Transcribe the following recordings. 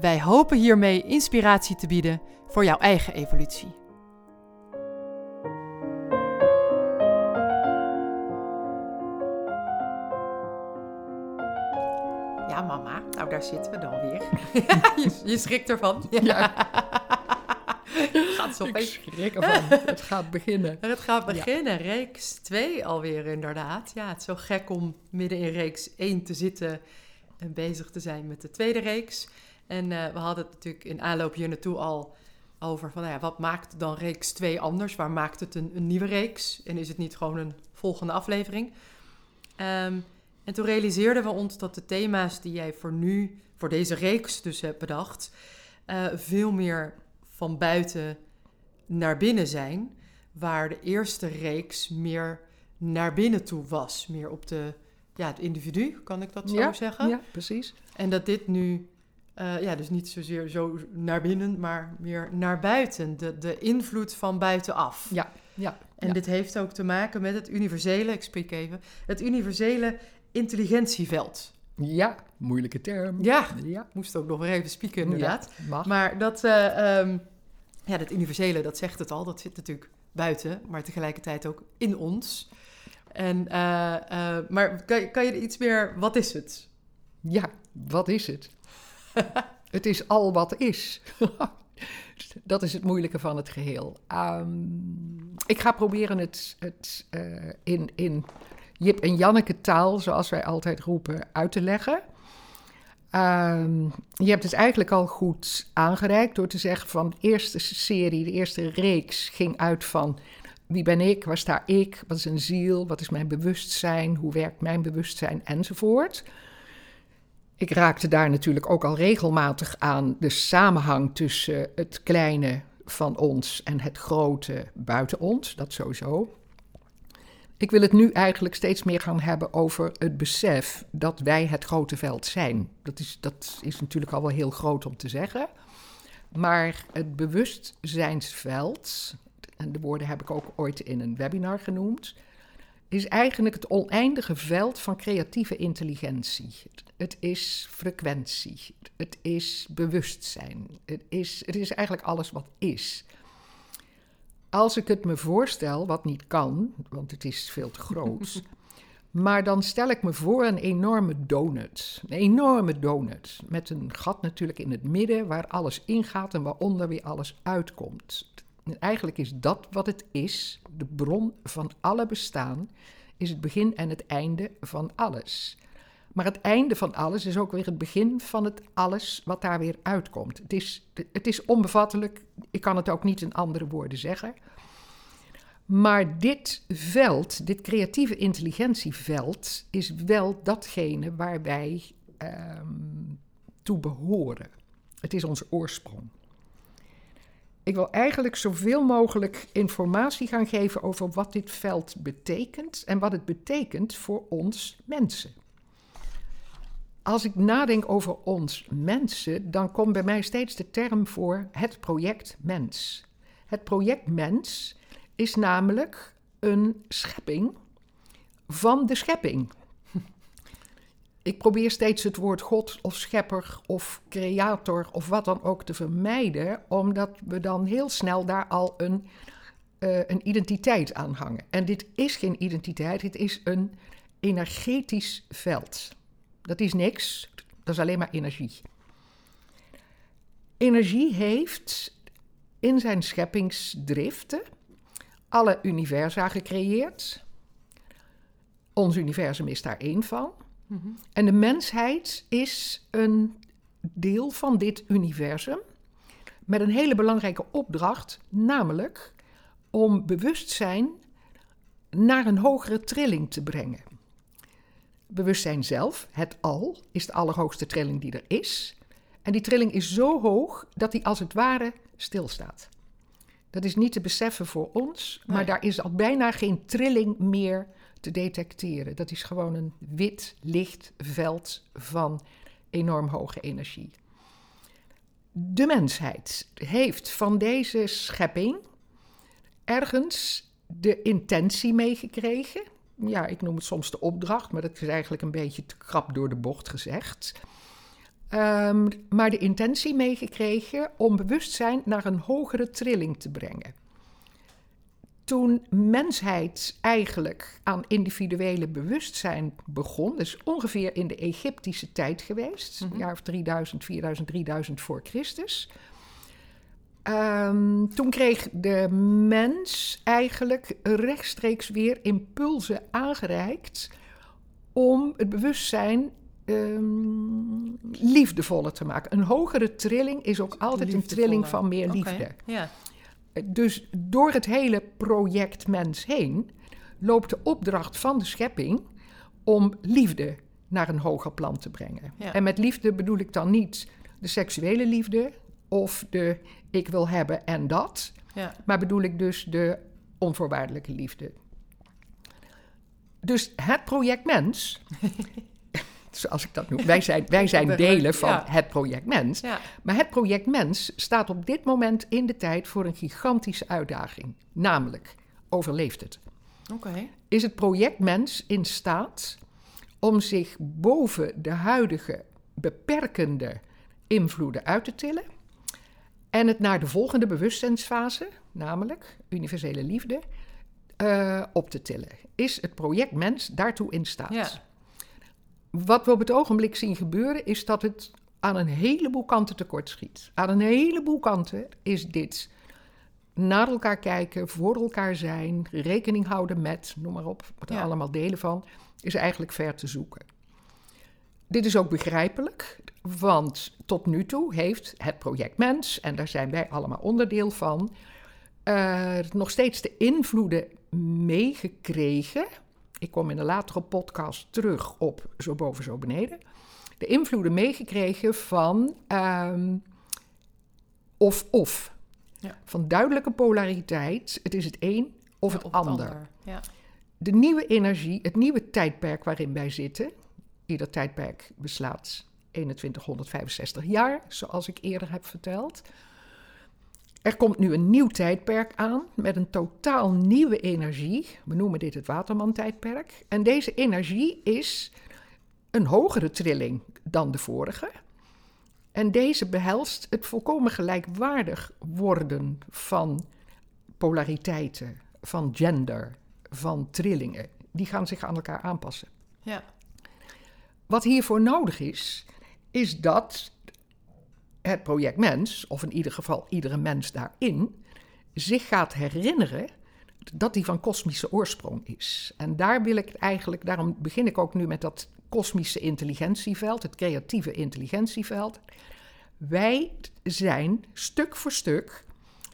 Wij hopen hiermee inspiratie te bieden voor jouw eigen evolutie. Ja, mama. Nou, daar zitten we dan weer. je, je schrikt ervan. Ja. gaat zo Ik schrik ervan. Het gaat beginnen. Het gaat beginnen. Reeks 2 alweer inderdaad. Ja, het is zo gek om midden in reeks 1 te zitten en bezig te zijn met de tweede reeks. En eh, we hadden het natuurlijk in aanloop hier naartoe al over van, nou ja, wat maakt dan reeks 2 anders? Waar maakt het een, een nieuwe reeks? En is het niet gewoon een volgende aflevering? Ehm, en toen realiseerden we ons dat de thema's die jij voor nu, voor deze reeks dus hebt bedacht, eh, veel meer van buiten naar binnen zijn. Waar de eerste reeks meer naar binnen toe was. Meer op de, ja, het individu, kan ik dat zo Ja, zeggen? Ja, precies. En dat dit nu, eh, ja, dus niet zozeer zo naar binnen, maar meer naar buiten. De, de invloed van buitenaf. Ja, ja. En ja. dit heeft ook te maken met het universele, ik spreek even, het universele intelligentieveld. Ja, moeilijke term. Ja, Ja, moest ook nog weer even spieken inderdaad. Ja. Maar dat, eh, ehm, ja, dat universele, dat zegt het al, dat zit natuurlijk buiten, maar tegelijkertijd ook in ons. En, eh, maar kan, je- kan je er iets meer, wat is het? Ja, wat is het? het is al wat is. Dat is het moeilijke van het geheel. Ehm, ik ga proberen het, het eh, in, in Jip en Janneke taal, zoals wij altijd roepen, uit te leggen. Ehm, je hebt het eigenlijk al goed aangereikt door te zeggen van de eerste serie, de eerste reeks ging uit van wie ben ik, waar sta ik, wat is een ziel, wat is mijn bewustzijn, hoe werkt mijn bewustzijn enzovoort. Ik raakte daar natuurlijk ook al regelmatig aan de samenhang tussen het kleine van ons en het grote buiten ons, dat sowieso. Ik wil het nu eigenlijk steeds meer gaan hebben over het besef dat wij het grote veld zijn. Dat is, dat is natuurlijk al wel heel groot om te zeggen. Maar het bewustzijnsveld, en de woorden heb ik ook ooit in een webinar genoemd, is eigenlijk het oneindige veld van creatieve intelligentie. Het is frequentie, het is bewustzijn, het is, het is eigenlijk alles wat is. Als ik het me voorstel, wat niet kan, want het is veel te groot, maar dan stel ik me voor een enorme donut. Een enorme donut, met een gat natuurlijk in het midden waar alles ingaat en waaronder weer alles uitkomt. En eigenlijk is dat wat het is, de bron van alle bestaan, is het begin en het einde van alles. Maar het einde van alles is ook weer het begin van het alles wat daar weer uitkomt. Het is, het is onbevattelijk, ik kan het ook niet in andere woorden zeggen. Maar dit veld, dit creatieve intelligentieveld, is wel datgene waar wij ehm, toe behoren. Het is onze oorsprong. Ik wil eigenlijk zoveel mogelijk informatie gaan geven over wat dit veld betekent en wat het betekent voor ons mensen. Als ik nadenk over ons mensen, dan komt bij mij steeds de term voor het project mens. Het project mens is namelijk een schepping van de schepping. Ik probeer steeds het woord God of schepper of creator of wat dan ook te vermijden, omdat we dan heel snel daar al een, eh, een identiteit aan hangen. En dit is geen identiteit, dit is een energetisch veld. Dat is niks, dat is alleen maar energie. Energie heeft in zijn scheppingsdriften alle universa gecreëerd. Ons universum is daar één van. En de mensheid is een deel van dit universum met een hele belangrijke opdracht, namelijk om bewustzijn naar een hogere trilling te brengen. Bewustzijn zelf, het al, is de allerhoogste trilling die er is. En die trilling is zo hoog dat die als het ware stilstaat. Dat is niet te beseffen voor ons, maar Nee. daar is al bijna geen trilling meer te detecteren. Dat is gewoon een wit lichtveld van enorm hoge energie. De mensheid heeft van deze schepping ergens de intentie meegekregen. Ja, ik noem het soms de opdracht, maar dat is eigenlijk een beetje te krap door de bocht gezegd. Ehm, maar de intentie meegekregen om bewustzijn naar een hogere trilling te brengen. Toen mensheid eigenlijk aan individuele bewustzijn begon, dus ongeveer in de Egyptische tijd geweest, Mhm. een jaar of 3000, 4000, 3000 voor Christus. Ehm, toen kreeg de mens eigenlijk rechtstreeks weer impulsen aangereikt om het bewustzijn ehm, liefdevoller te maken. Een hogere trilling is ook altijd een trilling van meer liefde. Ja. Dus door het hele project mens heen loopt de opdracht van de schepping om liefde naar een hoger plan te brengen. Ja. En met liefde bedoel ik dan niet de seksuele liefde of de ik wil hebben en dat, ja. maar bedoel ik dus de onvoorwaardelijke liefde. Dus het project mens, zoals ik dat noem, wij zijn, wij zijn delen van Ja. het project mens. ja. Maar het project Mens staat op dit moment in de tijd voor een gigantische uitdaging. Namelijk, overleeft het? Oké. Is het project Mens in staat om zich boven de huidige beperkende invloeden uit te tillen en het naar de volgende bewustzijnsfase, namelijk universele liefde, eh, op te tillen? Is het project Mens daartoe in staat? Ja. Wat we op het ogenblik zien gebeuren, is dat het aan een heleboel kanten tekort schiet. Aan een heleboel kanten is dit naar elkaar kijken, voor elkaar zijn, rekening houden met, noem maar op, wat er Ja. allemaal delen van, is eigenlijk ver te zoeken. Dit is ook begrijpelijk, want tot nu toe heeft het project Mens, en daar zijn wij allemaal onderdeel van, nog steeds de invloeden meegekregen. Ik kom in een latere podcast terug op Zo boven, zo beneden. De invloeden meegekregen van ehm, of-of. Ja. Van duidelijke polariteit, het is het een of het Of ander. Ja. De nieuwe energie, het nieuwe tijdperk waarin wij zitten, ieder tijdperk beslaat 2165 jaar, zoals ik eerder heb verteld. Er komt nu een nieuw tijdperk aan met een totaal nieuwe energie. We noemen dit het Waterman-tijdperk. En deze energie is een hogere trilling dan de vorige. En deze behelst het volkomen gelijkwaardig worden van polariteiten, van gender, van trillingen. Die gaan zich aan elkaar aanpassen. Ja. Wat hiervoor nodig is, is dat het project mens, of in ieder geval iedere mens daarin, zich gaat herinneren dat die van kosmische oorsprong is. En daar wil ik eigenlijk, daarom begin ik ook nu met dat kosmische intelligentieveld, het creatieve intelligentieveld. Wij zijn stuk voor stuk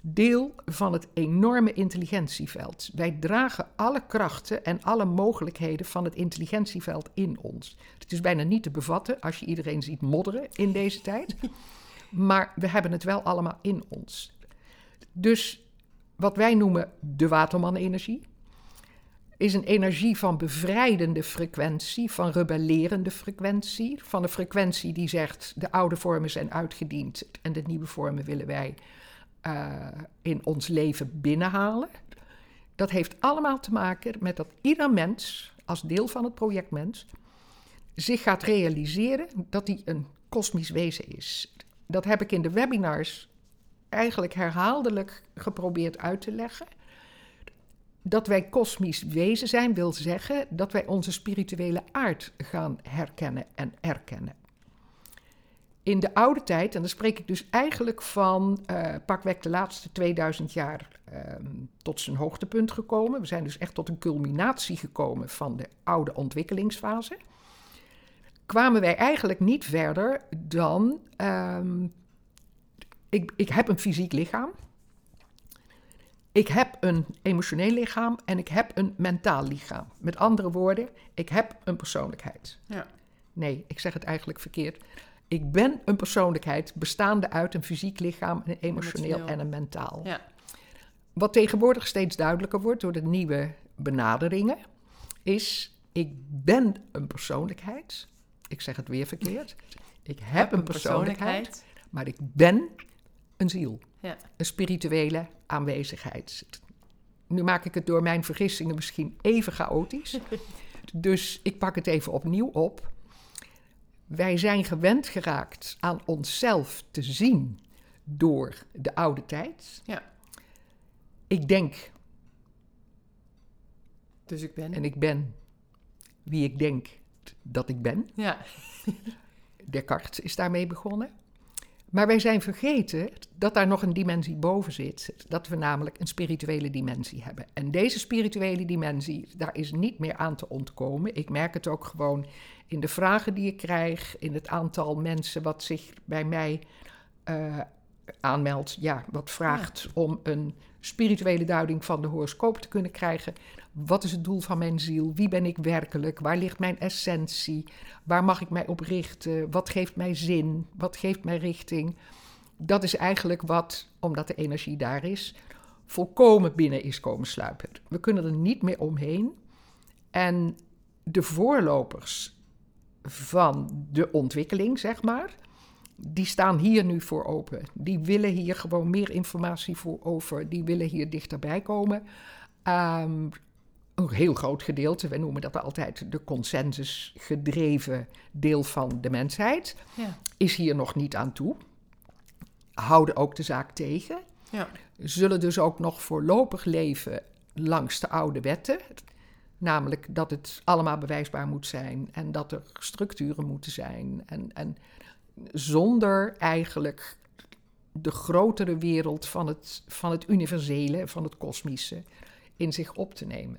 deel van het enorme intelligentieveld. Wij dragen alle krachten en alle mogelijkheden van het intelligentieveld in ons. Het is bijna niet te bevatten als je iedereen ziet modderen in deze tijd. Maar we hebben het wel allemaal in ons. Dus wat wij noemen de Waterman-energie is een energie van bevrijdende frequentie, van rebellerende frequentie, van een frequentie die zegt de oude vormen zijn uitgediend en de nieuwe vormen willen wij uh, in ons leven binnenhalen. Dat heeft allemaal te maken met dat ieder mens, als deel van het project mens, zich gaat realiseren dat hij een kosmisch wezen is. Dat heb ik in de webinars eigenlijk herhaaldelijk geprobeerd uit te leggen. Dat wij kosmisch wezen zijn wil zeggen dat wij onze spirituele aard gaan herkennen en erkennen. In de oude tijd, en dan spreek ik dus eigenlijk van uh, pakweg de laatste 2000 jaar um, tot zijn hoogtepunt gekomen. We zijn dus echt tot een culminatie gekomen van de oude ontwikkelingsfase. Kwamen wij eigenlijk niet verder dan. Um, ik, ik heb een fysiek lichaam. Ik heb een emotioneel lichaam en ik heb een mentaal lichaam. Met andere woorden, ik heb een persoonlijkheid. Ja. Nee, ik zeg het eigenlijk verkeerd. Ik ben een persoonlijkheid bestaande uit een fysiek lichaam, een emotioneel Emotioneel. en een mentaal. Ja. Wat tegenwoordig steeds duidelijker wordt door de nieuwe benaderingen, is: ik ben een persoonlijkheid. Ik zeg het weer verkeerd. Ik heb een persoonlijkheid, maar ik ben een ziel. Ja. Een spirituele aanwezigheid. Nu maak ik het door mijn vergissingen misschien even chaotisch. dus ik pak het even opnieuw op. Wij zijn gewend geraakt aan onszelf te zien door de oude tijd. Ja. Ik denk Dus ik ben. en ik ben wie ik denk dat ik ben. Ja. Descartes is daarmee begonnen. Maar wij zijn vergeten dat daar nog een dimensie boven zit. Dat we namelijk een spirituele dimensie hebben. En deze spirituele dimensie, daar is niet meer aan te ontkomen. Ik merk het ook gewoon in de vragen die ik krijg, in het aantal mensen wat zich bij mij eh, aanmeldt. Ja, wat vraagt om een spirituele duiding van de horoscoop te kunnen krijgen. Wat is het doel van mijn ziel? Wie ben ik werkelijk? Waar ligt mijn essentie? Waar mag ik mij op richten? Wat geeft mij zin? Wat geeft mij richting? Dat is eigenlijk wat, omdat de energie daar is, volkomen binnen is komen sluipen. We kunnen er niet meer omheen. En de voorlopers van de ontwikkeling, zeg maar, die staan hier nu voor open. Die willen hier gewoon meer informatie voor over. Die willen hier dichterbij komen. Um, een heel groot gedeelte, we noemen dat altijd de consensusgedreven deel van de mensheid, Ja. is hier nog niet aan toe. Houden ook de zaak tegen. Ja. Zullen dus ook nog voorlopig leven langs de oude wetten. Namelijk dat het allemaal bewijsbaar moet zijn en dat er structuren moeten zijn. En, en zonder eigenlijk de grotere wereld van het, van het universele, van het kosmische, in zich op te nemen.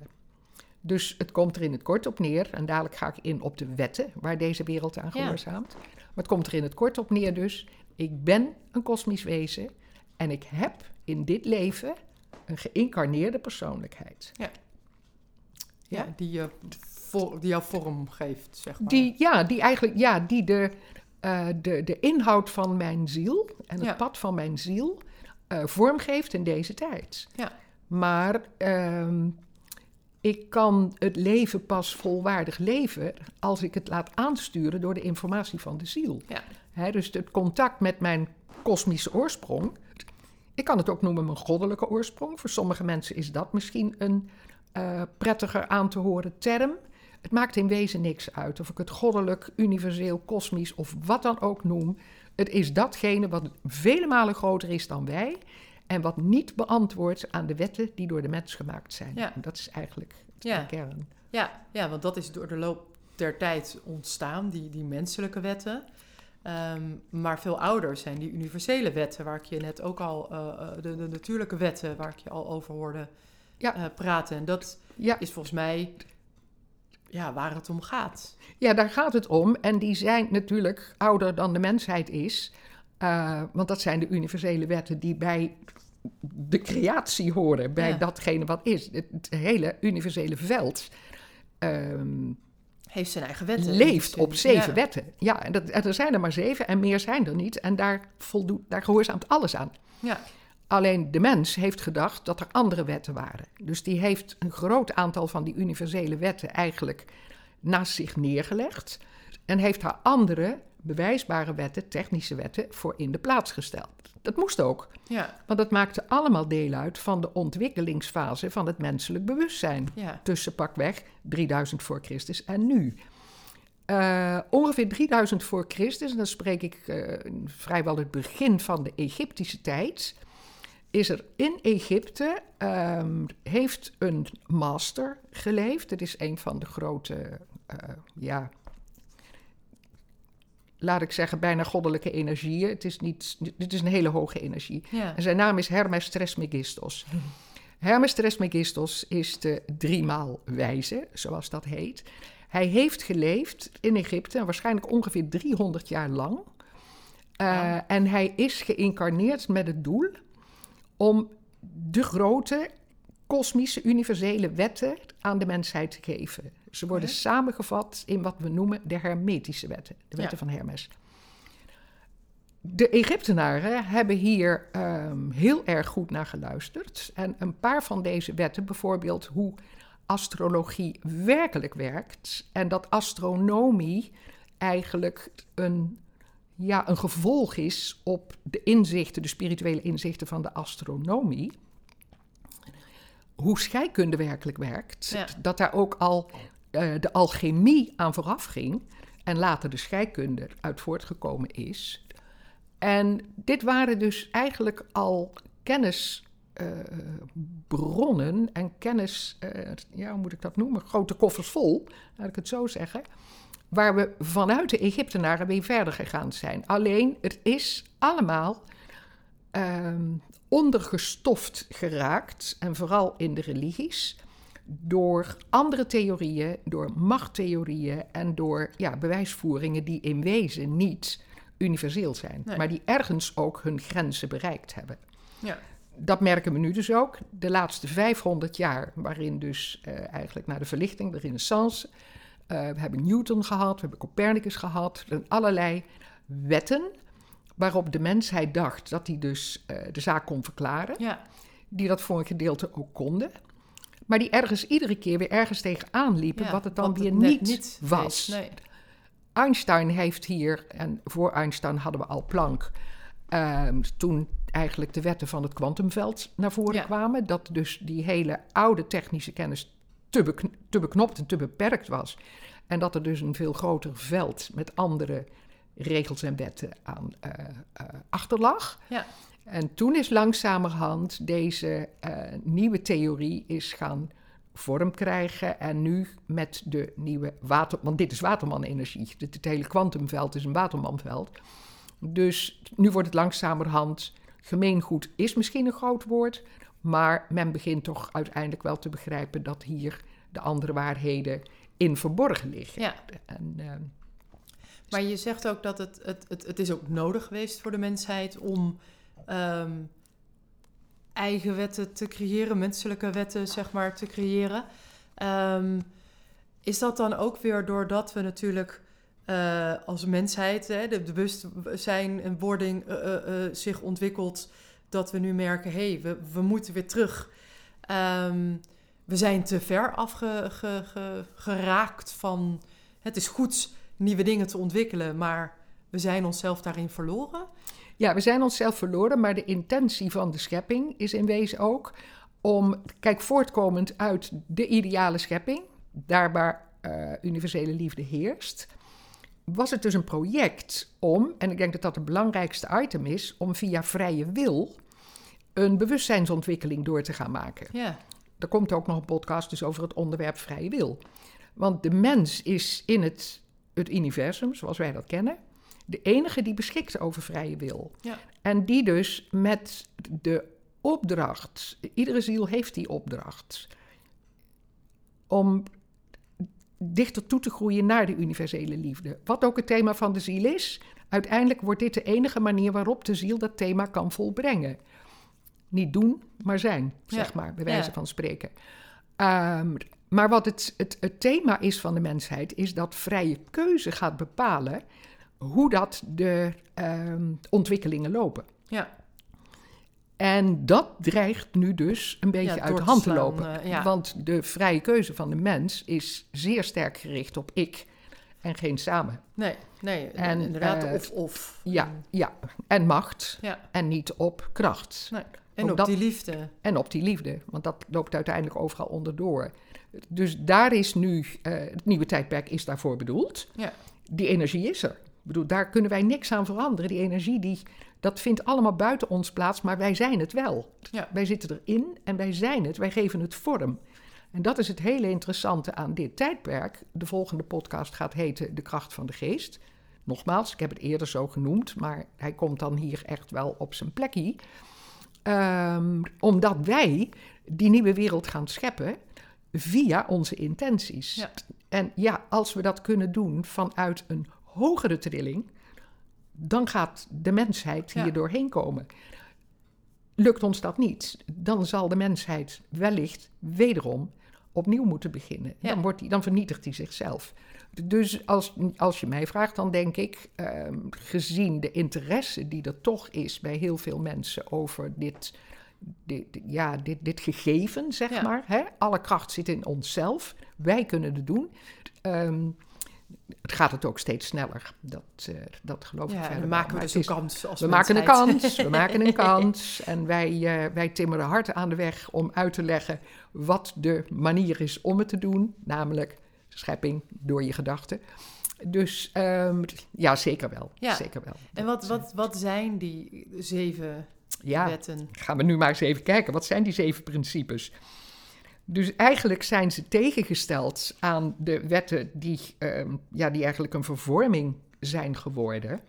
Dus het komt er in het kort op neer, en dadelijk ga ik in op de wetten waar deze wereld aan Ja. gehoorzaamt. Maar het komt er in het kort op neer dus, ik ben een kosmisch wezen en ik heb in dit leven een geïncarneerde persoonlijkheid. Ja. Ja. Die, je die jou vorm geeft, zeg maar. Die, ja, die eigenlijk, ja, die de, eh, de, de inhoud van mijn ziel en het Ja. pad van mijn ziel eh, vormgeeft in deze tijd. Ja. Maar ehm, ik kan het leven pas volwaardig leven als ik het laat aansturen door de informatie van de ziel. Ja. Dus het contact met mijn kosmische oorsprong. Ik kan het ook noemen mijn goddelijke oorsprong. Voor sommige mensen is dat misschien een eh, prettiger aan te horen term. Het maakt in wezen niks uit of ik het goddelijk, universeel, kosmisch of wat dan ook noem. Het is datgene wat vele malen groter is dan wij en wat niet beantwoordt aan de wetten die door de mens gemaakt zijn. Ja. En dat is eigenlijk Ja. de kern. Ja, ja, want dat is door de loop der tijd ontstaan, die, die menselijke wetten. Ehm, maar veel ouder zijn die universele wetten, waar ik je net ook al, eh, de, de natuurlijke wetten, waar ik je al over hoorde Ja. eh, praten. En dat Ja. is volgens mij ja, waar het om gaat. Ja, daar gaat het om. En die zijn natuurlijk ouder dan de mensheid is. Eh, want dat zijn de universele wetten die bij de creatie horen, bij Ja. datgene wat is. Het, het hele universele veld ehm, Heeft zijn eigen wetten. leeft op zeven Ja. wetten. Ja, en, dat, en er zijn er maar zeven en meer zijn er niet. En daar, voldoet, daar gehoorzaamt alles aan. Ja, Alleen de mens heeft gedacht dat er andere wetten waren. Dus die heeft een groot aantal van die universele wetten eigenlijk naast zich neergelegd. En heeft haar andere bewijsbare wetten, technische wetten, voor in de plaats gesteld. Dat moest ook, ja, want dat maakte allemaal deel uit van de ontwikkelingsfase van het menselijk bewustzijn. ja. Tussen pakweg 3000 voor Christus en nu. Eh, ongeveer 3000 voor Christus, en dan spreek ik eh, vrijwel het begin van de Egyptische tijd, is er in Egypte, ehm, heeft een master geleefd. Het is een van de grote, eh, ja, laat ik zeggen, bijna goddelijke energieën. Het is, niet, het is een hele hoge energie. ja. En zijn naam is Hermes Trismegistos. Hermes Trismegistos is de driemaal wijze, zoals dat heet. Hij heeft geleefd in Egypte, waarschijnlijk ongeveer 300 jaar lang. Uh, Wauw. En hij is geïncarneerd met het doel om de grote kosmische universele wetten aan de mensheid te geven. Ze worden samengevat in wat we noemen de hermetische wetten, de wetten Ja. van Hermes. de Egyptenaren hebben hier ehm, heel erg goed naar geluisterd. En een paar van deze wetten, bijvoorbeeld hoe astrologie werkelijk werkt. En dat astronomie eigenlijk een, ja, een gevolg is op de inzichten, de spirituele inzichten van de astronomie. Hoe scheikunde werkelijk werkt. Ja. Dat daar ook al eh, de alchemie aan vooraf ging. En later de scheikunde uit voortgekomen is. En dit waren dus eigenlijk al kennisbronnen en kennis, eh, ja, hoe moet ik dat noemen? Grote koffers vol, laat ik het zo zeggen. Waar we vanuit de Egyptenaren weer verder gegaan zijn. Alleen het is allemaal ehm, ondergestoft geraakt, en vooral in de religies, door andere theorieën, door machttheorieën en door ja, bewijsvoeringen die in wezen niet universeel zijn, Nee. maar die ergens ook hun grenzen bereikt hebben. Ja. Dat merken we nu dus ook. De laatste 500 jaar, waarin dus eh, eigenlijk na de verlichting, de renaissance, eh, we hebben Newton gehad, we hebben Copernicus gehad, en allerlei wetten waarop de mensheid dacht dat hij dus eh, de zaak kon verklaren, Ja. die dat voor een gedeelte ook konden. Maar die ergens iedere keer weer ergens tegenaan liepen, Ja, wat het dan weer niet, was. Nee. Einstein heeft hier, en voor Einstein hadden we al Planck, ehm, toen eigenlijk de wetten van het kwantumveld naar voren Ja. kwamen, dat dus die hele oude technische kennis te, bekn- te beknopt en te beperkt was. En dat er dus een veel groter veld met andere regels en wetten aan eh eh, achter lag. Ja. En toen is langzamerhand deze eh, nieuwe theorie is gaan vorm krijgen. En nu met de nieuwe water... Want dit is watermanenergie. Het, het hele kwantumveld is een watermanveld. Dus nu wordt het langzamerhand... Gemeengoed is misschien een groot woord... maar men begint toch uiteindelijk wel te begrijpen... dat hier de andere waarheden in verborgen liggen. Ja. En, eh, Maar je zegt ook dat het, het, het, het is ook nodig geweest voor de mensheid om ehm, eigen wetten te creëren, menselijke wetten zeg maar te creëren. Ehm, is dat dan ook weer doordat we natuurlijk eh, als mensheid, hè, de, bewustzijn en wording eh, zich ontwikkelt, dat we nu merken, hé, hey, we, we moeten weer terug. Ehm, we zijn te ver afgeraakt van het is goed nieuwe dingen te ontwikkelen, maar we zijn onszelf daarin verloren. Ja, we zijn onszelf verloren, maar de intentie van de schepping is in wezen ook om, kijk, voortkomend uit de ideale schepping, daar waar eh, universele liefde heerst, was het dus een project om, en ik denk dat dat het belangrijkste item is, om via vrije wil een bewustzijnsontwikkeling door te gaan maken. Ja, Er komt ook nog een podcast dus over het onderwerp vrije wil. Want de mens is in het, het universum, zoals wij dat kennen, de enige die beschikt over vrije wil. Ja. En die dus met de opdracht, iedere ziel heeft die opdracht, om dichter toe te groeien naar de universele liefde. Wat ook het thema van de ziel is, uiteindelijk wordt dit de enige manier waarop de ziel dat thema kan volbrengen. Niet doen, maar zijn, zeg maar, bij wijze Ja. van spreken. Ehm, maar wat het, het, het thema is van de mensheid, is dat vrije keuze gaat bepalen hoe dat de ehm, ontwikkelingen lopen. ja, En dat dreigt nu dus een beetje Ja, uit de hand te lopen. eh, ja. Want de vrije keuze van de mens is zeer sterk gericht op ik en geen samen. nee, nee, En, inderdaad, eh, of, of. Ja, ja. En macht Ja, en niet op kracht. nee. En Ook op dat- die liefde. En op die liefde, want dat loopt uiteindelijk overal onderdoor. Dus daar is nu, eh, het nieuwe tijdperk is daarvoor bedoeld. Ja. Die energie is er. Ik bedoel, daar kunnen wij niks aan veranderen. Die energie, die, dat vindt allemaal buiten ons plaats, maar wij zijn het wel. Ja. Wij zitten erin en wij zijn het, wij geven het vorm. En dat is het hele interessante aan dit tijdperk. De volgende podcast gaat heten De kracht van de geest. Nogmaals, ik heb het eerder zo genoemd, maar hij komt dan hier echt wel op zijn plekje. Ehm, omdat wij die nieuwe wereld gaan scheppen via onze intenties. Ja. En ja, als we dat kunnen doen vanuit een hogere trilling, dan gaat de mensheid hier Ja. doorheen komen. Lukt ons dat niet, dan zal de mensheid wellicht wederom opnieuw moeten beginnen. Ja. Dan, wordt hij, dan vernietigt hij zichzelf. Dus als, als je mij vraagt, dan denk ik, ehm, gezien de interesse die er toch is bij heel veel mensen over dit, dit, ja, dit, dit gegeven, zeg Ja. maar. Hè? Alle kracht zit in onszelf. Wij kunnen het doen. Ehm, het gaat het ook steeds sneller. Dat, eh, dat geloof ik Ja, verder maken we Maar dus een kans als we maken een kans, we maken een kans. En wij, eh, wij timmeren hard aan de weg om uit te leggen wat de manier is om het te doen. Namelijk schepping door je gedachten. Dus ehm, ja, zeker wel. Ja. Zeker wel. En wat, wat, wat zijn die zeven Ja, wetten? gaan we nu maar eens even kijken. Wat zijn die zeven principes? Dus eigenlijk zijn ze tegengesteld aan de wetten die, ehm, ja, die eigenlijk een vervorming zijn geworden.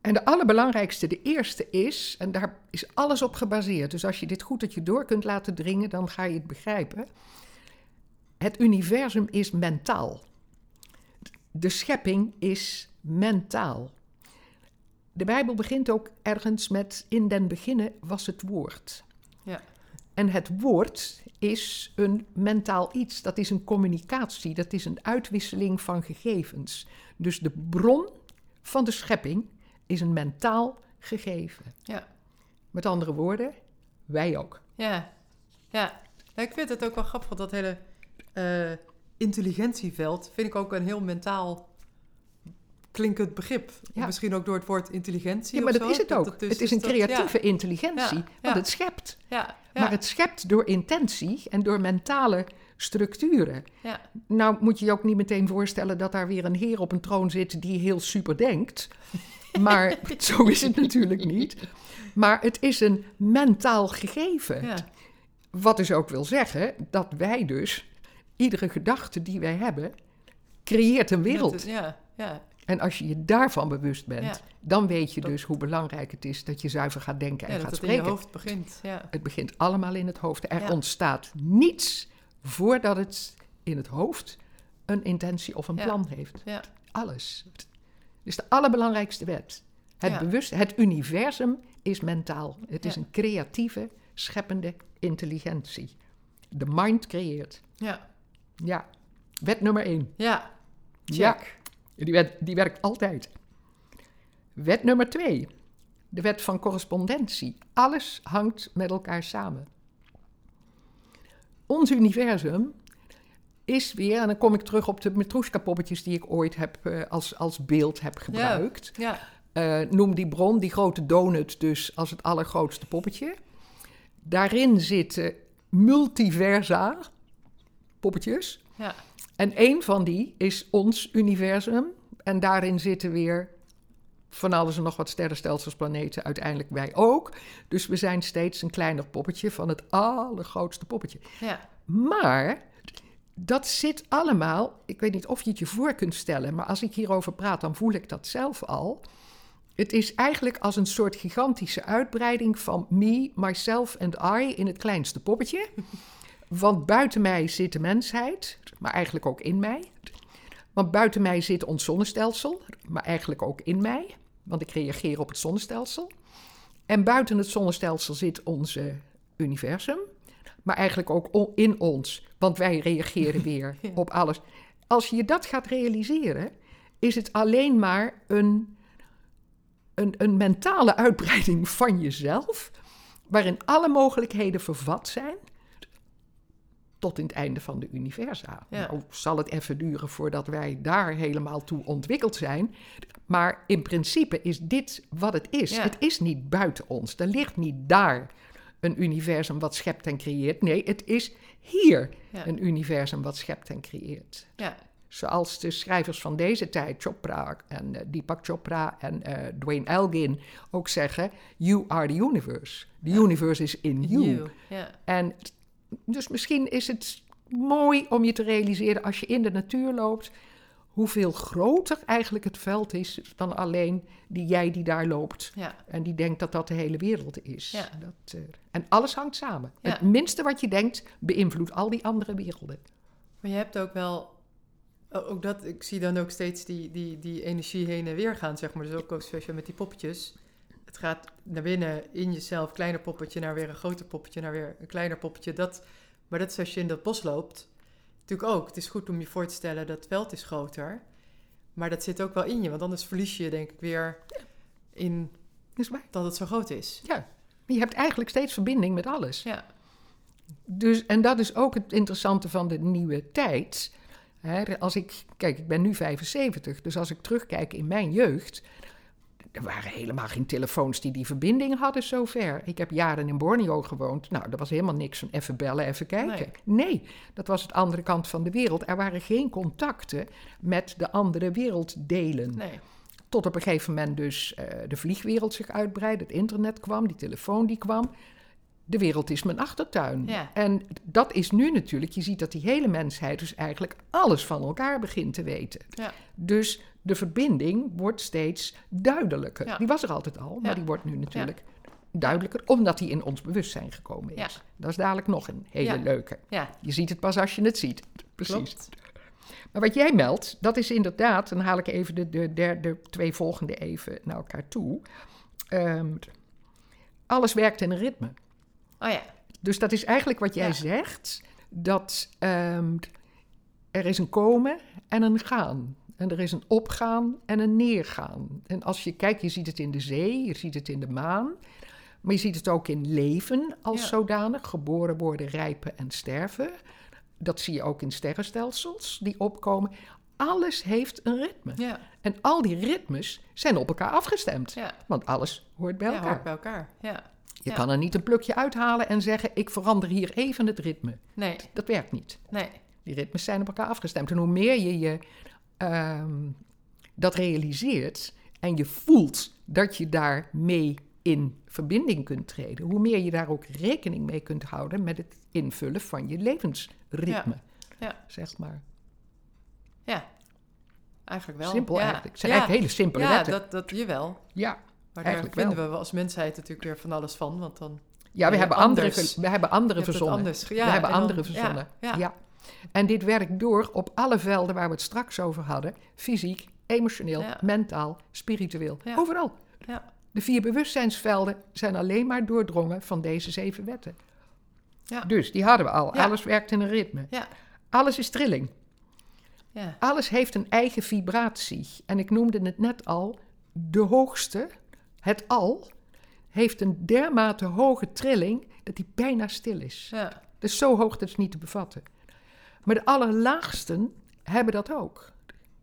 En de allerbelangrijkste, de eerste is, en daar is alles op gebaseerd. Dus als je dit goed tot je door kunt laten dringen, dan ga je het begrijpen. Het universum is mentaal. De schepping is mentaal. De Bijbel begint ook ergens met: In den beginnen was het woord. Ja. En het woord is een mentaal iets. Dat is een communicatie. Dat is een uitwisseling van gegevens. Dus de bron van de schepping is een mentaal gegeven. Ja. Met andere woorden, wij ook. Ja, ja. Nou, ik vind het ook wel grappig, dat hele eh, intelligentieveld vind ik ook een heel mentaal klinkend begrip. Ja. Misschien ook door het woord intelligentie Ja, maar dat zo. is het ook. dus het is is een dat- creatieve intelligentie, Ja, want het schept. Ja, ja, Maar het schept door intentie en door mentale structuren. ja, Nou moet je je ook niet meteen voorstellen dat daar weer een heer op een troon zit die heel super denkt. Maar zo is het natuurlijk niet. Maar het is een mentaal gegeven. ja, Wat dus ook wil zeggen dat wij dus, iedere gedachte die wij hebben, creëert een wereld. Ja, ja, En als je je daarvan bewust bent, Ja. dan weet je Dat- dus hoe belangrijk het is dat je zuiver gaat denken en ja dat gaat het in je spreken. hoofd begint. Ja, Het begint allemaal in het hoofd. Er ontstaat niets voordat het in het hoofd een intentie of een plan heeft. ja, Alles. Dus de allerbelangrijkste wet. Het, bewust, het universum is mentaal. Het is een creatieve, scheppende intelligentie. De mind creëert. ja, Ja. Wet nummer één. ja, Ja. check. Die, wet, die werkt altijd. Wet nummer twee. De wet van correspondentie. Alles hangt met elkaar samen. Ons universum is weer, en dan kom ik terug op de Matroeska-poppetjes die ik ooit heb, eh, als, als beeld heb gebruikt. Ja, Eh, noem die bron, die grote donut, dus als het allergrootste poppetje. Daarin zitten multiversa poppetjes. ja, En één van die is ons universum. En daarin zitten weer van alles en nog wat sterrenstelsels, planeten, uiteindelijk wij ook. Dus we zijn steeds een kleiner poppetje van het allergrootste poppetje. ja, Maar dat zit allemaal, ik weet niet of je het je voor kunt stellen, maar als ik hierover praat, dan voel ik dat zelf al. Het is eigenlijk als een soort gigantische uitbreiding van me, myself and I in het kleinste poppetje. Want buiten mij zit de mensheid, maar eigenlijk ook in mij. Want buiten mij zit ons zonnestelsel, maar eigenlijk ook in mij. Want ik reageer op het zonnestelsel. En buiten het zonnestelsel zit ons universum, maar eigenlijk ook in ons. Want wij reageren weer Ja. op alles. Als je dat gaat realiseren, is het alleen maar een, een, een mentale uitbreiding van jezelf, waarin alle mogelijkheden vervat zijn tot in het einde van de universa. Ja. Nou zal het even duren voordat wij daar helemaal toe ontwikkeld zijn. Maar in principe is dit wat het is. Ja. Het is niet buiten ons. Er ligt niet daar een universum wat schept en creëert. Nee, het is hier ja, een universum wat schept en creëert. ja, Zoals de schrijvers van deze tijd, Chopra en eh, Deepak Chopra en eh, Dwayne Elgin ook zeggen: You are the universe. The universe is in you. You, Ja, En dus misschien is het mooi om je te realiseren als je in de natuur loopt, hoeveel groter eigenlijk het veld is dan alleen die jij die daar loopt. ja, En die denkt dat dat de hele wereld is. Ja. Dat, eh, en alles hangt samen. Ja. Het minste wat je denkt beïnvloedt al die andere werelden. Maar je hebt ook wel, ook dat, ik zie dan ook steeds die, die, die energie heen en weer gaan, zeg maar. Dus ook, ook je met die poppetjes. Het gaat naar binnen in jezelf, kleiner poppetje, naar weer een groter poppetje, naar weer een kleiner poppetje. Dat Maar dat is als je in dat bos loopt. Natuurlijk ook. Het is goed om je voor te stellen dat het veld is groter. Maar dat zit ook wel in je. Want anders verlies je denk ik weer in Is waar. dat het zo groot is. Ja. Je hebt eigenlijk steeds verbinding met alles. Ja, Dus, en dat is ook het interessante van de nieuwe tijd. Als ik, kijk, ik ben nu 75, dus als ik terugkijk in mijn jeugd. Er waren helemaal geen telefoons die die verbinding hadden zover. Ik heb jaren in Borneo gewoond. Nou, er was helemaal niks van even bellen, even kijken. Nee. dat was het andere kant van de wereld. Er waren geen contacten met de andere werelddelen. nee. Tot op een gegeven moment dus eh, de vliegwereld zich uitbreidde, het internet kwam, die telefoon die kwam. De wereld is mijn achtertuin. Ja. En dat is nu natuurlijk, je ziet dat die hele mensheid dus eigenlijk alles van elkaar begint te weten. Ja. Dus de verbinding wordt steeds duidelijker. Ja. Die was er altijd al, maar Ja. die wordt nu natuurlijk duidelijker, omdat die in ons bewustzijn gekomen is. Dat is dadelijk nog een hele leuke. Je ziet het pas als je het ziet. Precies. klopt. Maar wat jij meldt, dat is inderdaad, dan haal ik even de, de derde, twee volgende even naar elkaar toe. Ehm, alles werkt in een ritme. Oh ja, Dus dat is eigenlijk wat jij zegt, dat ehm, er is een komen en een gaan. En er is een opgaan en een neergaan. En als je kijkt, je ziet het in de zee, je ziet het in de maan. Maar je ziet het ook in leven als Ja. zodanig. Geboren worden, rijpen en sterven. Dat zie je ook in sterrenstelsels die opkomen. Alles heeft een ritme. ja, En al die ritmes zijn op elkaar afgestemd. ja. Want alles hoort bij elkaar. hoort bij elkaar. Ja, Je kan er niet een plukje uithalen en zeggen: ik verander hier even het ritme. nee, Dat werkt niet. nee. Die ritmes zijn op elkaar afgestemd. En hoe meer je, je ehm, dat realiseert en je voelt dat je daarmee in verbinding kunt treden, hoe meer je daar ook rekening mee kunt houden met het invullen van je levensritme. ja. Zeg maar. Ja, eigenlijk wel. Simpel ja. eigenlijk. Het zijn ja. eigenlijk hele simpele Ja, wetten. dat, dat jawel. Ja. Maar daar Eigenlijk vinden wel. we als mensheid natuurlijk weer van alles van. Want dan Ja, we Ja, hebben andere, anders. we hebben andere verzonnen. anders. Ja, we hebben andere verzonnen. Ja, ja. En dit werkt door op alle velden waar we het straks over hadden: fysiek, emotioneel, Ja. mentaal, spiritueel. Ja. Overal. ja. De vier bewustzijnsvelden zijn alleen maar doordrongen van deze zeven wetten. Ja. Dus die hadden we al. Alles werkt in een ritme. Ja. Alles is trilling. ja. Alles heeft een eigen vibratie. En ik noemde het net al, de hoogste, het al, heeft een dermate hoge trilling dat die bijna stil is. is zo hoog dat is niet te bevatten. Maar de allerlaagsten hebben dat ook.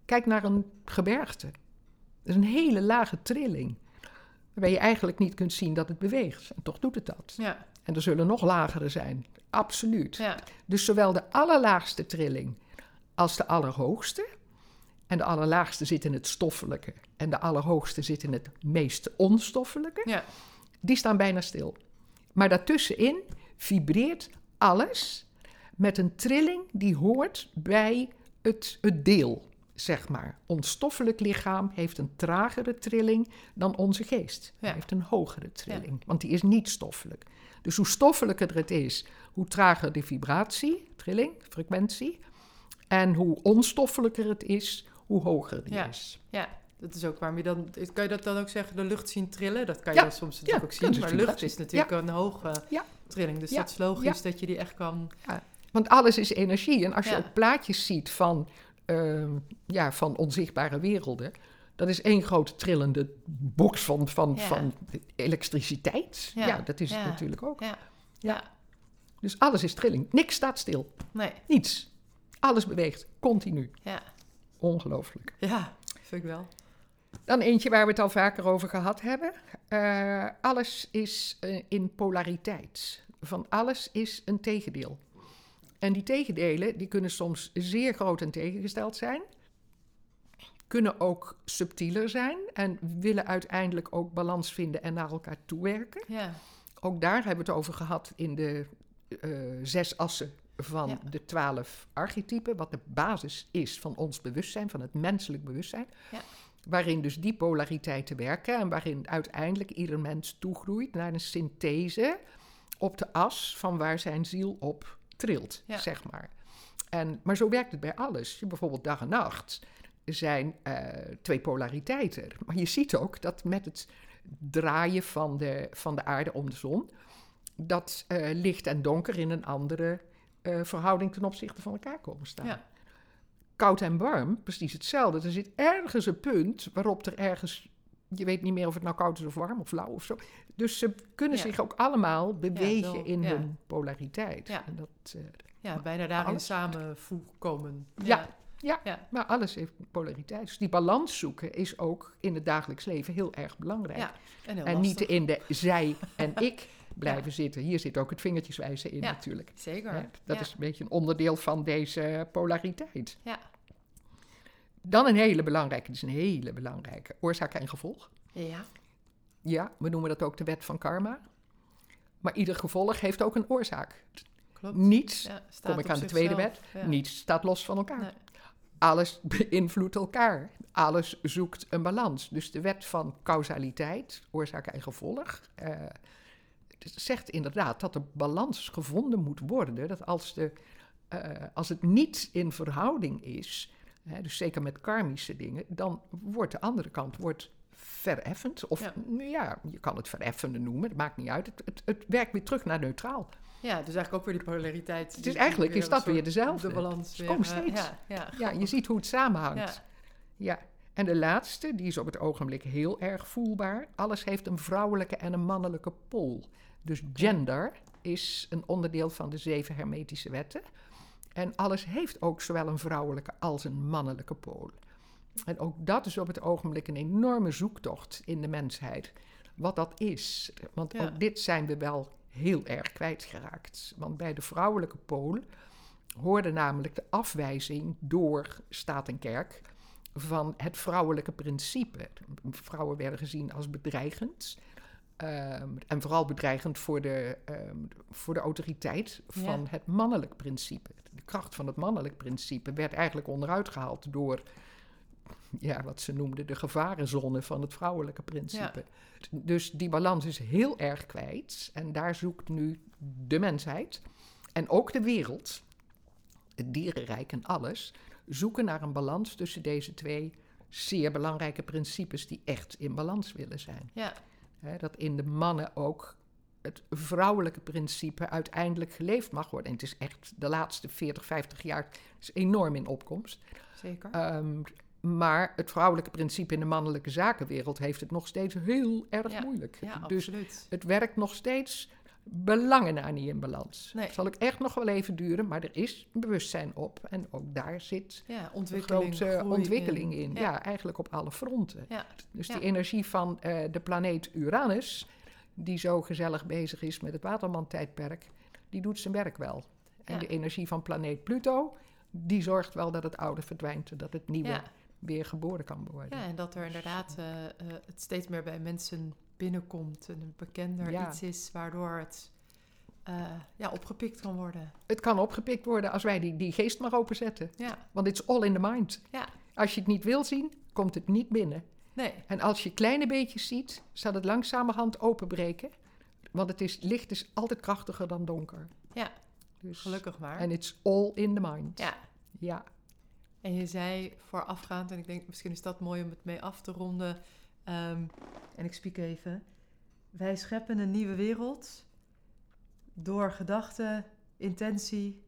Kijk naar een gebergte. Dat is een hele lage trilling. Waarbij je eigenlijk niet kunt zien dat het beweegt. En toch doet het dat. ja. En er zullen nog lagere zijn. Absoluut. ja. Dus zowel de allerlaagste trilling als de allerhoogste. En de allerlaagste zit in het stoffelijke. En de allerhoogste zit in het meest onstoffelijke. ja. Die staan bijna stil. Maar daartussenin vibreert alles met een trilling die hoort bij het, het deel, zeg maar. Ons stoffelijk lichaam heeft een tragere trilling dan onze geest. Hij heeft een hogere trilling, want die is niet stoffelijk. Dus hoe stoffelijker het is, hoe trager de vibratie, trilling, frequentie. En hoe onstoffelijker het is, hoe hoger die Ja. is. Ja, dat is ook waarom je dan... Kan je dat dan ook zeggen, de lucht zien trillen? Dat kan je dan soms natuurlijk ook zien. Maar lucht is natuurlijk een hoge trilling. Dus dat is logisch dat je die echt kan... Want alles is energie. En als je Ja. ook plaatjes ziet van, ehm, ja, van onzichtbare werelden. Dat is één grote trillende box van, van, Ja. van elektriciteit. Ja, Ja, dat is het natuurlijk ook. Ja. Ja. Ja. Dus alles is trilling. Niks staat stil. Nee. Niets. Alles beweegt. Continu. Ja. Ongelooflijk. Ja, vind ik wel. Dan eentje waar we het al vaker over gehad hebben. Eh, alles is eh, in polariteit. Van alles is een tegendeel. En die tegendelen die kunnen soms zeer groot en tegengesteld zijn. Kunnen ook subtieler zijn en willen uiteindelijk ook balans vinden en naar elkaar toewerken. Ja. Ook daar hebben we het over gehad in de eh, zes assen van Ja. de twaalf archetypen, wat de basis is van ons bewustzijn, van het menselijk bewustzijn. Ja. Waarin dus die polariteiten werken en waarin uiteindelijk ieder mens toegroeit naar een synthese op de as van waar zijn ziel op trilt, Ja. zeg maar. En, maar zo werkt het bij alles. Je, bijvoorbeeld dag en nacht zijn eh, twee polariteiten. Maar je ziet ook dat met het draaien van de, van de aarde om de zon, dat eh, licht en donker in een andere eh, verhouding ten opzichte van elkaar komen staan. Ja. Koud en warm, precies hetzelfde. Er zit ergens een punt waarop er ergens... Je weet niet meer of het nou koud is of warm of flauw of zo. Dus ze kunnen Ja. zich ook allemaal bewegen in ja. hun polariteit. Ja. En dat, eh, Ja, bijna daarin alles- samen voorkomen. Ja. Ja. ja. maar alles heeft polariteit. Dus die balans zoeken is ook in het dagelijks leven heel erg belangrijk. Ja, En, heel en niet in de zij en ik blijven zitten. Hier zit ook het vingertjeswijzen in Ja. natuurlijk. Zeker. Dat is een beetje een onderdeel van deze polariteit. Ja. Dan een hele belangrijke, dit is een hele belangrijke, oorzaak en gevolg. Ja. Ja, we noemen dat ook de wet van karma. Maar ieder gevolg heeft ook een oorzaak. Klopt. Niets, Ja, staat kom ik aan de tweede wet, Ja. niets staat los van elkaar. Nee. Alles beïnvloedt elkaar. Alles zoekt een balans. Dus de wet van causaliteit, oorzaak en gevolg, eh, zegt inderdaad dat er balans gevonden moet worden. Dat als, de, eh, als het niet in verhouding is, hè, dus zeker met karmische dingen, dan wordt de andere kant wordt vereffend. Of Ja. ja. je kan het vereffende noemen, het maakt niet uit. Het, het, het werkt weer terug naar neutraal. Ja, dus eigenlijk ook weer die polariteit. die eigenlijk is dat weer dezelfde. De balans weer. eh, steeds. Ja, ja, Ja, je ziet hoe het samenhangt. Ja. Ja, en de laatste, die is op het ogenblik heel erg voelbaar. Alles heeft een vrouwelijke en een mannelijke pool. Dus gender is een onderdeel van de zeven hermetische wetten. En alles heeft ook zowel een vrouwelijke als een mannelijke pool. En ook dat is op het ogenblik een enorme zoektocht in de mensheid. Wat dat is. Want Ja. ook dit zijn we wel heel erg kwijtgeraakt. Want bij de vrouwelijke pool hoorde namelijk de afwijzing door staat en kerk van het vrouwelijke principe. Vrouwen werden gezien als bedreigend. Ehm, en vooral bedreigend voor de, ehm, voor de autoriteit van Ja. het mannelijk principe. De kracht van het mannelijk principe werd eigenlijk onderuit gehaald door ja, wat ze noemden de gevarenzone van het vrouwelijke principe. Dus die balans is heel erg kwijt. En daar zoekt nu de mensheid en ook de wereld, het dierenrijk en alles, zoeken naar een balans tussen deze twee zeer belangrijke principes die echt in balans willen zijn. ja. Hè, dat in de mannen ook het vrouwelijke principe uiteindelijk geleefd mag worden. En het is echt de laatste 40, 50 jaar is enorm in opkomst. zeker. Ehm, maar het vrouwelijke principe in de mannelijke zakenwereld heeft het nog steeds heel erg Ja, moeilijk. ja, dus absoluut. het werkt nog steeds belangen niet in balans. Nee. Het zal ook echt nog wel even duren, maar er is bewustzijn op. En ook daar zit Ja, een ontwikkeling. grote ontwikkeling in. Ja. Ja. eigenlijk op alle fronten. Ja. Dus die energie van eh, de planeet Uranus, die zo gezellig bezig is met het Waterman-tijdperk, die doet zijn werk wel. En de energie van planeet Pluto, die zorgt wel dat het oude verdwijnt en dat het nieuwe weer geboren kan worden. Ja, en dat er inderdaad eh, eh, het steeds meer bij mensen binnenkomt en een bekender Ja. iets is waardoor het eh, ja, opgepikt kan worden. Het kan opgepikt worden als wij die, die geest maar openzetten. Ja, Want it's all in the mind. ja, Als je het niet wil zien, komt het niet binnen. nee, En als je kleine beetjes ziet, zal het langzamerhand openbreken. Want het is, licht is altijd krachtiger dan donker. ja, Dus, gelukkig maar. En it's all in the mind. Ja, Ja. en je zei voorafgaand, en ik denk misschien is dat mooi om het mee af te ronden. Ehm, en ik spiek even. Wij scheppen een nieuwe wereld door gedachte, intentie.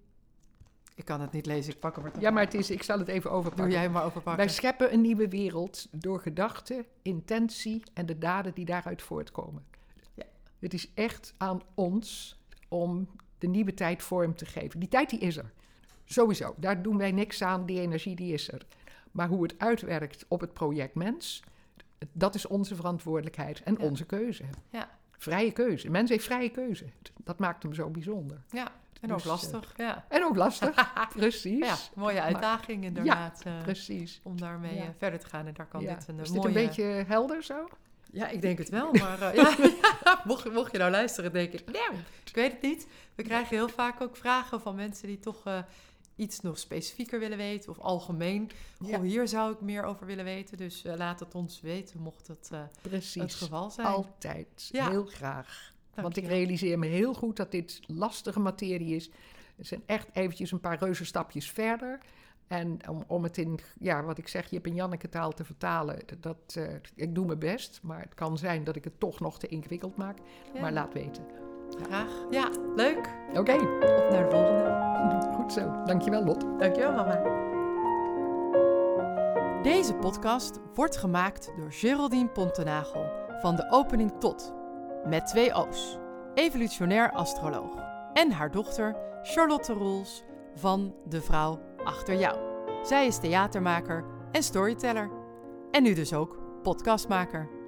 Ik kan het niet lezen, ik pak hem er toch ja, maar het is, ik zal het even Doe overpakken. jij maar overpakken. Wij scheppen een nieuwe wereld door gedachten, intentie en de daden die daaruit voortkomen. Ja. Het is echt aan ons om de nieuwe tijd vorm te geven. Die tijd die is er. Sowieso. Daar doen wij niks aan. Die energie die is er. Maar hoe het uitwerkt op het project mens, dat is onze verantwoordelijkheid en Ja. onze keuze. Ja. Vrije keuze. Mens heeft vrije keuze. Dat maakt hem zo bijzonder. Ja, en Dus, ook lastig. ja. En ook lastig. Precies. ja, mooie uitdaging inderdaad. eh, Precies. om daarmee Ja. eh, verder te gaan. En daar kan Ja. dit een eh, Is dit mooie... een beetje helder zo? Ja, ik denk het wel. Maar eh, ja, ja, mocht, mocht je nou luisteren, denk ik... Nou, ik weet het niet. We krijgen heel vaak ook vragen van mensen die toch eh, iets nog specifieker willen weten. Of algemeen. Goh, Ja. hier zou ik meer over willen weten. Dus eh, laat het ons weten, mocht het eh, Precies. het geval zijn. Altijd. Ja. Heel graag. Want ik realiseer me heel goed dat dit lastige materie is. Het zijn echt eventjes een paar reuzenstapjes verder. En om, om het in, ja, wat ik zeg, Jip en Janneke taal te vertalen, dat, eh, ik doe mijn best. Maar het kan zijn dat ik het toch nog te ingewikkeld maak. Ja. Maar laat weten. Graag. Ja, leuk. Oké, Op naar de volgende. goed zo. Dankjewel, Lot. Dankjewel, mama. Deze podcast wordt gemaakt door Geraldine Pontenagel van de Opening Tot, met twee O's, evolutionair astroloog, en haar dochter Charlotte Roels van De Vrouw Achter Jou. Zij is theatermaker en storyteller. En nu dus ook podcastmaker.